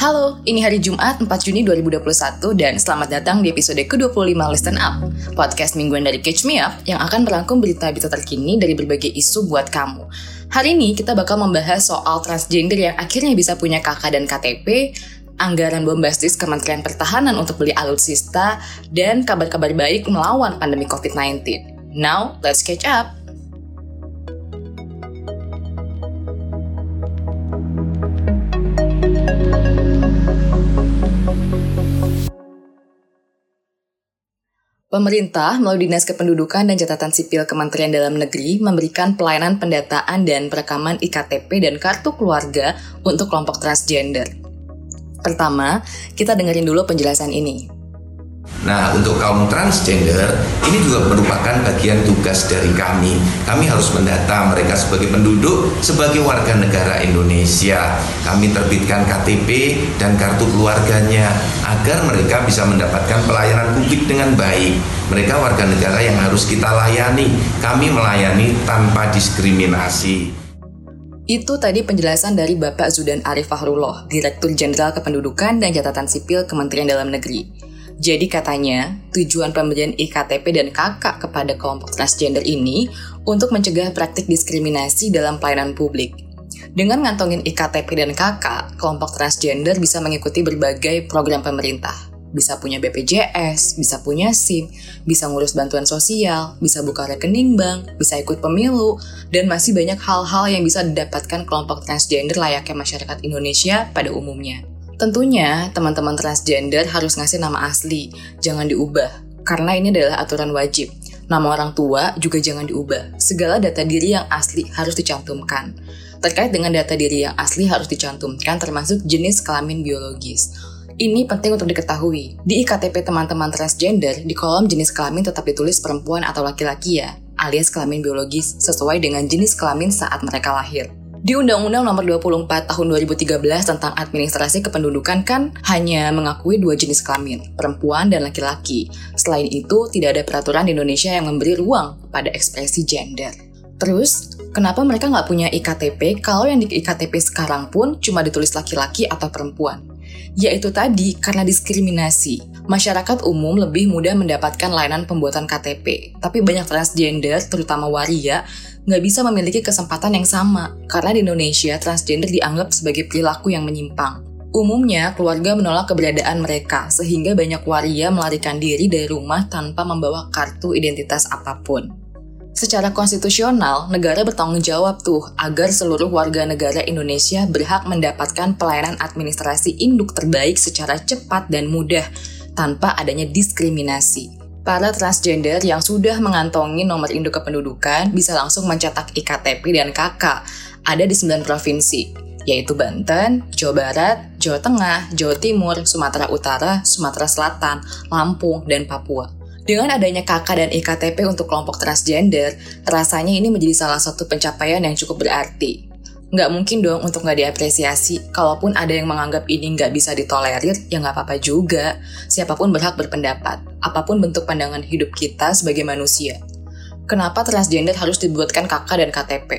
Halo, ini hari Jumat 4 Juni 2021 dan selamat datang di episode ke-25 Listen Up, podcast mingguan dari Catch Me Up yang akan merangkum berita-berita terkini dari berbagai isu buat kamu. Hari ini kita bakal membahas soal transgender yang akhirnya bisa punya kakak dan KTP, anggaran bombastis Kementerian Pertahanan untuk beli alutsista, dan kabar-kabar baik melawan pandemi COVID-19. Now, let's catch up! Pemerintah melalui Dinas Kependudukan dan Catatan Sipil Kementerian Dalam Negeri memberikan pelayanan pendataan dan perekaman IKTP dan kartu keluarga untuk kelompok transgender. Pertama, kita dengerin dulu penjelasan ini. Nah, untuk kaum transgender ini juga merupakan bagian tugas dari kami. Kami harus mendata mereka sebagai penduduk, sebagai warga negara Indonesia. Kami terbitkan KTP dan kartu keluarganya agar mereka bisa mendapatkan pelayanan publik dengan baik. Mereka warga negara yang harus kita layani. Kami melayani tanpa diskriminasi. Itu tadi penjelasan dari Bapak Zudan Arif Fahrullah, Direktur Jenderal Kependudukan dan Catatan Sipil Kementerian Dalam Negeri. Jadi katanya, tujuan pemberian IKTP dan KK kepada kelompok transgender ini untuk mencegah praktik diskriminasi dalam pelayanan publik. Dengan ngantongin IKTP dan KK, kelompok transgender bisa mengikuti berbagai program pemerintah. Bisa punya BPJS, bisa punya SIM, bisa ngurus bantuan sosial, bisa buka rekening bank, bisa ikut pemilu, dan masih banyak hal-hal yang bisa didapatkan kelompok transgender layaknya masyarakat Indonesia pada umumnya. Tentunya, teman-teman transgender harus ngasih nama asli, jangan diubah, karena ini adalah aturan wajib. Nama orang tua juga jangan diubah. Segala data diri yang asli harus dicantumkan. Terkait dengan data diri yang asli harus dicantumkan termasuk jenis kelamin biologis. Ini penting untuk diketahui. Di IKTP teman-teman transgender, di kolom jenis kelamin tetap ditulis perempuan atau laki-laki ya, alias kelamin biologis sesuai dengan jenis kelamin saat mereka lahir. Di Undang-Undang Nomor 24 Tahun 2013 tentang Administrasi Kependudukan kan hanya mengakui dua jenis kelamin, perempuan dan laki-laki. Selain itu, tidak ada peraturan di Indonesia yang memberi ruang pada ekspresi gender. Terus, kenapa mereka nggak punya IKTP kalau yang di IKTP sekarang pun cuma ditulis laki-laki atau perempuan? Yaitu tadi karena diskriminasi. Masyarakat umum lebih mudah mendapatkan layanan pembuatan KTP, tapi banyak transgender, terutama waria, nggak bisa memiliki kesempatan yang sama, karena di Indonesia transgender dianggap sebagai perilaku yang menyimpang. Umumnya, keluarga menolak keberadaan mereka, sehingga banyak waria melarikan diri dari rumah tanpa membawa kartu identitas apa pun. Secara konstitusional, negara bertanggung jawab tuh agar seluruh warga negara Indonesia berhak mendapatkan pelayanan administrasi induk terbaik secara cepat dan mudah, tanpa adanya diskriminasi para transgender yang sudah mengantongi nomor induk kependudukan bisa langsung mencetak IKTP dan KK ada di 9 provinsi, yaitu Banten, Jawa Barat, Jawa Tengah, Jawa Timur, Sumatera Utara, Sumatera Selatan, Lampung, dan Papua. Dengan adanya KK dan IKTP untuk kelompok transgender, rasanya ini menjadi salah satu pencapaian yang cukup berarti nggak mungkin dong untuk nggak diapresiasi. Kalaupun ada yang menganggap ini nggak bisa ditolerir, ya nggak apa-apa juga. Siapa pun berhak berpendapat, apa pun bentuk pandangan hidup kita sebagai manusia. Kenapa transgender harus dibuatkan KK dan KTP?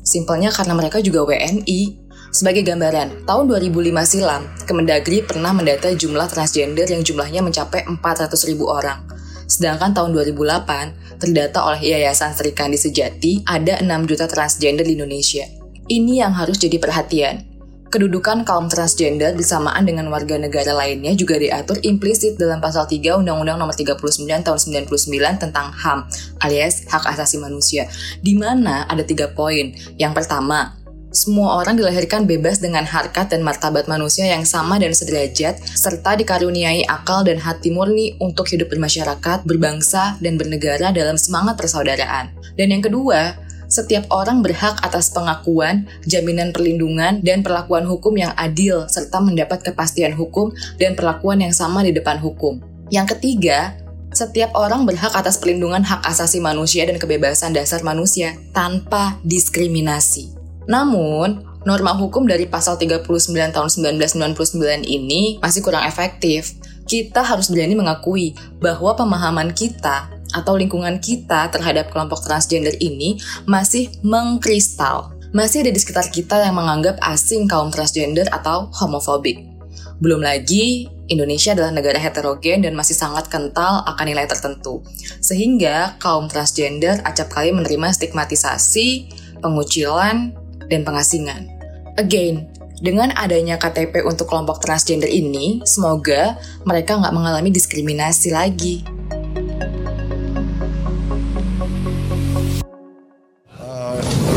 Simpelnya karena mereka juga WNI. Sebagai gambaran, tahun 2005 silam, Kemendagri pernah mendata jumlah transgender yang jumlahnya mencapai 400 ribu orang. Sedangkan tahun 2008, terdata oleh Yayasan Serikandi Sejati, ada 6 juta transgender di Indonesia. Ini yang harus jadi perhatian. Kedudukan kaum transgender bersamaan dengan warga negara lainnya juga diatur implisit dalam pasal 3 Undang-Undang Nomor 39 Tahun 99 tentang HAM alias Hak Asasi Manusia, di mana ada tiga poin. Yang pertama, semua orang dilahirkan bebas dengan harkat dan martabat manusia yang sama dan sederajat, serta dikaruniai akal dan hati murni untuk hidup bermasyarakat, berbangsa, dan bernegara dalam semangat persaudaraan. Dan yang kedua, setiap orang berhak atas pengakuan, jaminan perlindungan, dan perlakuan hukum yang adil, serta mendapat kepastian hukum dan perlakuan yang sama di depan hukum. Yang ketiga, setiap orang berhak atas perlindungan hak asasi manusia dan kebebasan dasar manusia tanpa diskriminasi. Namun, norma hukum dari pasal 39 tahun 1999 ini masih kurang efektif. Kita harus berani mengakui bahwa pemahaman kita atau lingkungan kita terhadap kelompok transgender ini masih mengkristal. Masih ada di sekitar kita yang menganggap asing kaum transgender atau homofobik. Belum lagi, Indonesia adalah negara heterogen dan masih sangat kental akan nilai tertentu. Sehingga kaum transgender acap kali menerima stigmatisasi, pengucilan, dan pengasingan. Again, dengan adanya KTP untuk kelompok transgender ini, semoga mereka nggak mengalami diskriminasi lagi.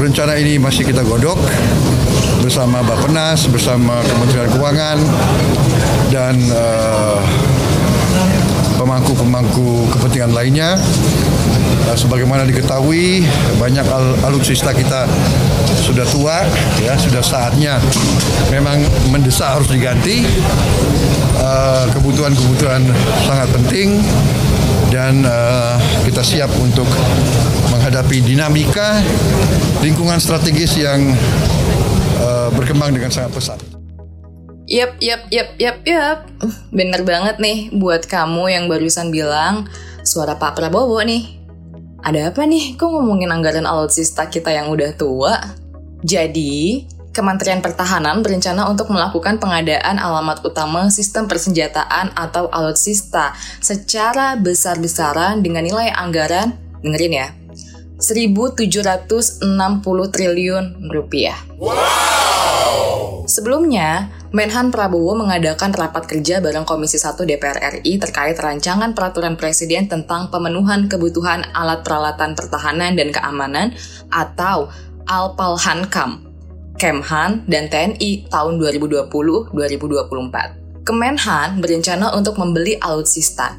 Rencana ini masih kita godok bersama Bappenas, bersama Kementerian Keuangan, dan uh, pemangku-pemangku kepentingan lainnya. Uh, sebagaimana diketahui, banyak al alutsista kita sudah tua, ya sudah saatnya memang mendesak harus diganti. Eh, kebutuhan-kebutuhan uh, sangat penting dan uh, kita siap untuk menghadapi dinamika lingkungan strategis yang uh, berkembang dengan sangat pesat. Yap, yap, yap, yap, yap. Bener banget nih buat kamu yang barusan bilang suara Pak Prabowo nih. Ada apa nih? Kok ngomongin anggaran alutsista kita yang udah tua? Jadi, Kementerian Pertahanan berencana untuk melakukan pengadaan alamat utama sistem persenjataan atau alutsista secara besar-besaran dengan nilai anggaran, dengerin ya, 1.760 triliun rupiah. Wow! Sebelumnya, Menhan Prabowo mengadakan rapat kerja bareng Komisi 1 DPR RI terkait rancangan peraturan presiden tentang pemenuhan kebutuhan alat peralatan pertahanan dan keamanan atau Alpalhankam Kemhan, dan TNI tahun 2020-2024. Kemenhan berencana untuk membeli alutsista.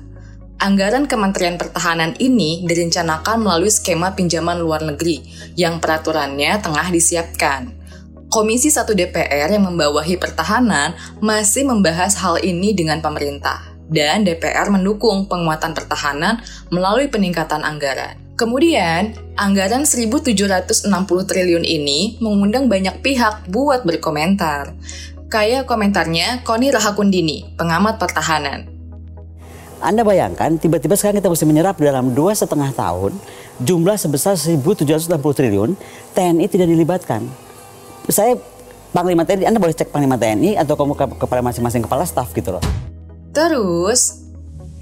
Anggaran Kementerian Pertahanan ini direncanakan melalui skema pinjaman luar negeri yang peraturannya tengah disiapkan. Komisi 1 DPR yang membawahi pertahanan masih membahas hal ini dengan pemerintah dan DPR mendukung penguatan pertahanan melalui peningkatan anggaran. Kemudian, anggaran 1.760 triliun ini mengundang banyak pihak buat berkomentar. Kayak komentarnya Koni Rahakundini, pengamat pertahanan. Anda bayangkan, tiba-tiba sekarang kita mesti menyerap dalam dua setengah tahun jumlah sebesar 1.760 triliun, TNI tidak dilibatkan. Saya Panglima TNI, Anda boleh cek Panglima TNI atau kamu kepada masing-masing kepala staf gitu loh. Terus,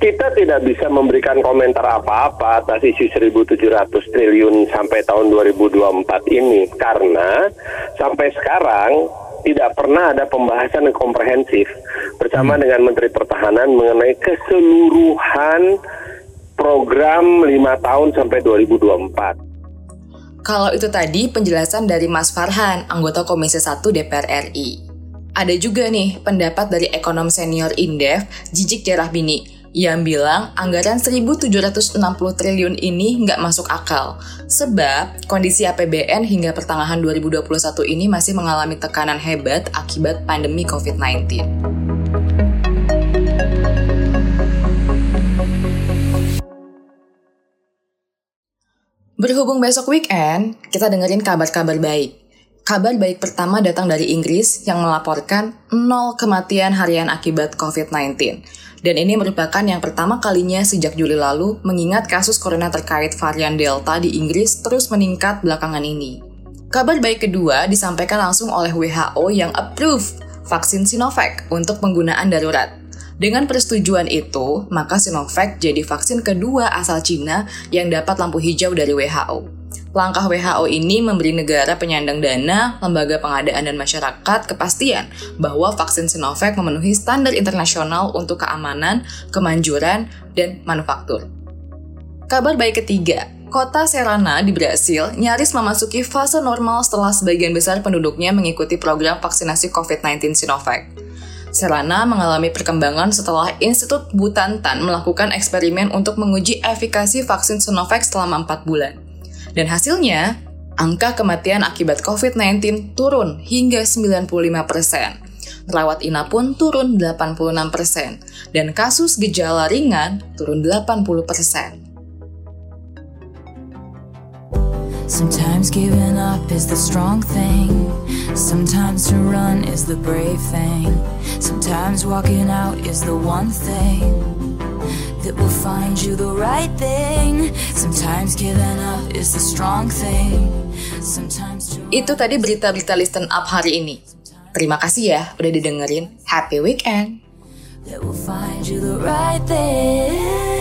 kita tidak bisa memberikan komentar apa-apa atas isi 1.700 triliun sampai tahun 2024 ini karena sampai sekarang tidak pernah ada pembahasan yang komprehensif bersama hmm. dengan Menteri Pertahanan mengenai keseluruhan program lima tahun sampai 2024. Kalau itu tadi penjelasan dari Mas Farhan, anggota Komisi 1 DPR RI. Ada juga nih pendapat dari ekonom senior Indef, Jijik Bini, yang bilang anggaran 1.760 triliun ini nggak masuk akal. Sebab kondisi APBN hingga pertengahan 2021 ini masih mengalami tekanan hebat akibat pandemi COVID-19. Berhubung besok weekend, kita dengerin kabar-kabar baik. Kabar baik pertama datang dari Inggris yang melaporkan nol kematian harian akibat COVID-19. Dan ini merupakan yang pertama kalinya sejak Juli lalu mengingat kasus corona terkait varian Delta di Inggris terus meningkat belakangan ini. Kabar baik kedua disampaikan langsung oleh WHO yang approve vaksin Sinovac untuk penggunaan darurat. Dengan persetujuan itu, maka Sinovac jadi vaksin kedua asal Cina yang dapat lampu hijau dari WHO. Langkah WHO ini memberi negara penyandang dana, lembaga pengadaan dan masyarakat kepastian bahwa vaksin Sinovac memenuhi standar internasional untuk keamanan, kemanjuran, dan manufaktur. Kabar baik ketiga, Kota Serrana di Brasil nyaris memasuki fase normal setelah sebagian besar penduduknya mengikuti program vaksinasi COVID-19 Sinovac. Serrana mengalami perkembangan setelah Institut Butantan melakukan eksperimen untuk menguji efikasi vaksin Sinovac selama 4 bulan. Dan hasilnya, angka kematian akibat COVID-19 turun hingga 95%. Rawat inap pun turun 86%, dan kasus gejala ringan turun 80%. Sometimes giving up is the strong thing. Sometimes to run is the brave thing. Sometimes walking out is the one thing that will find you the right thing. Sometimes giving up is the strong thing. Sometimes Itu tadi berita-berita listen up hari ini. Terima kasih ya udah didengerin. Happy weekend. That will find you the right thing.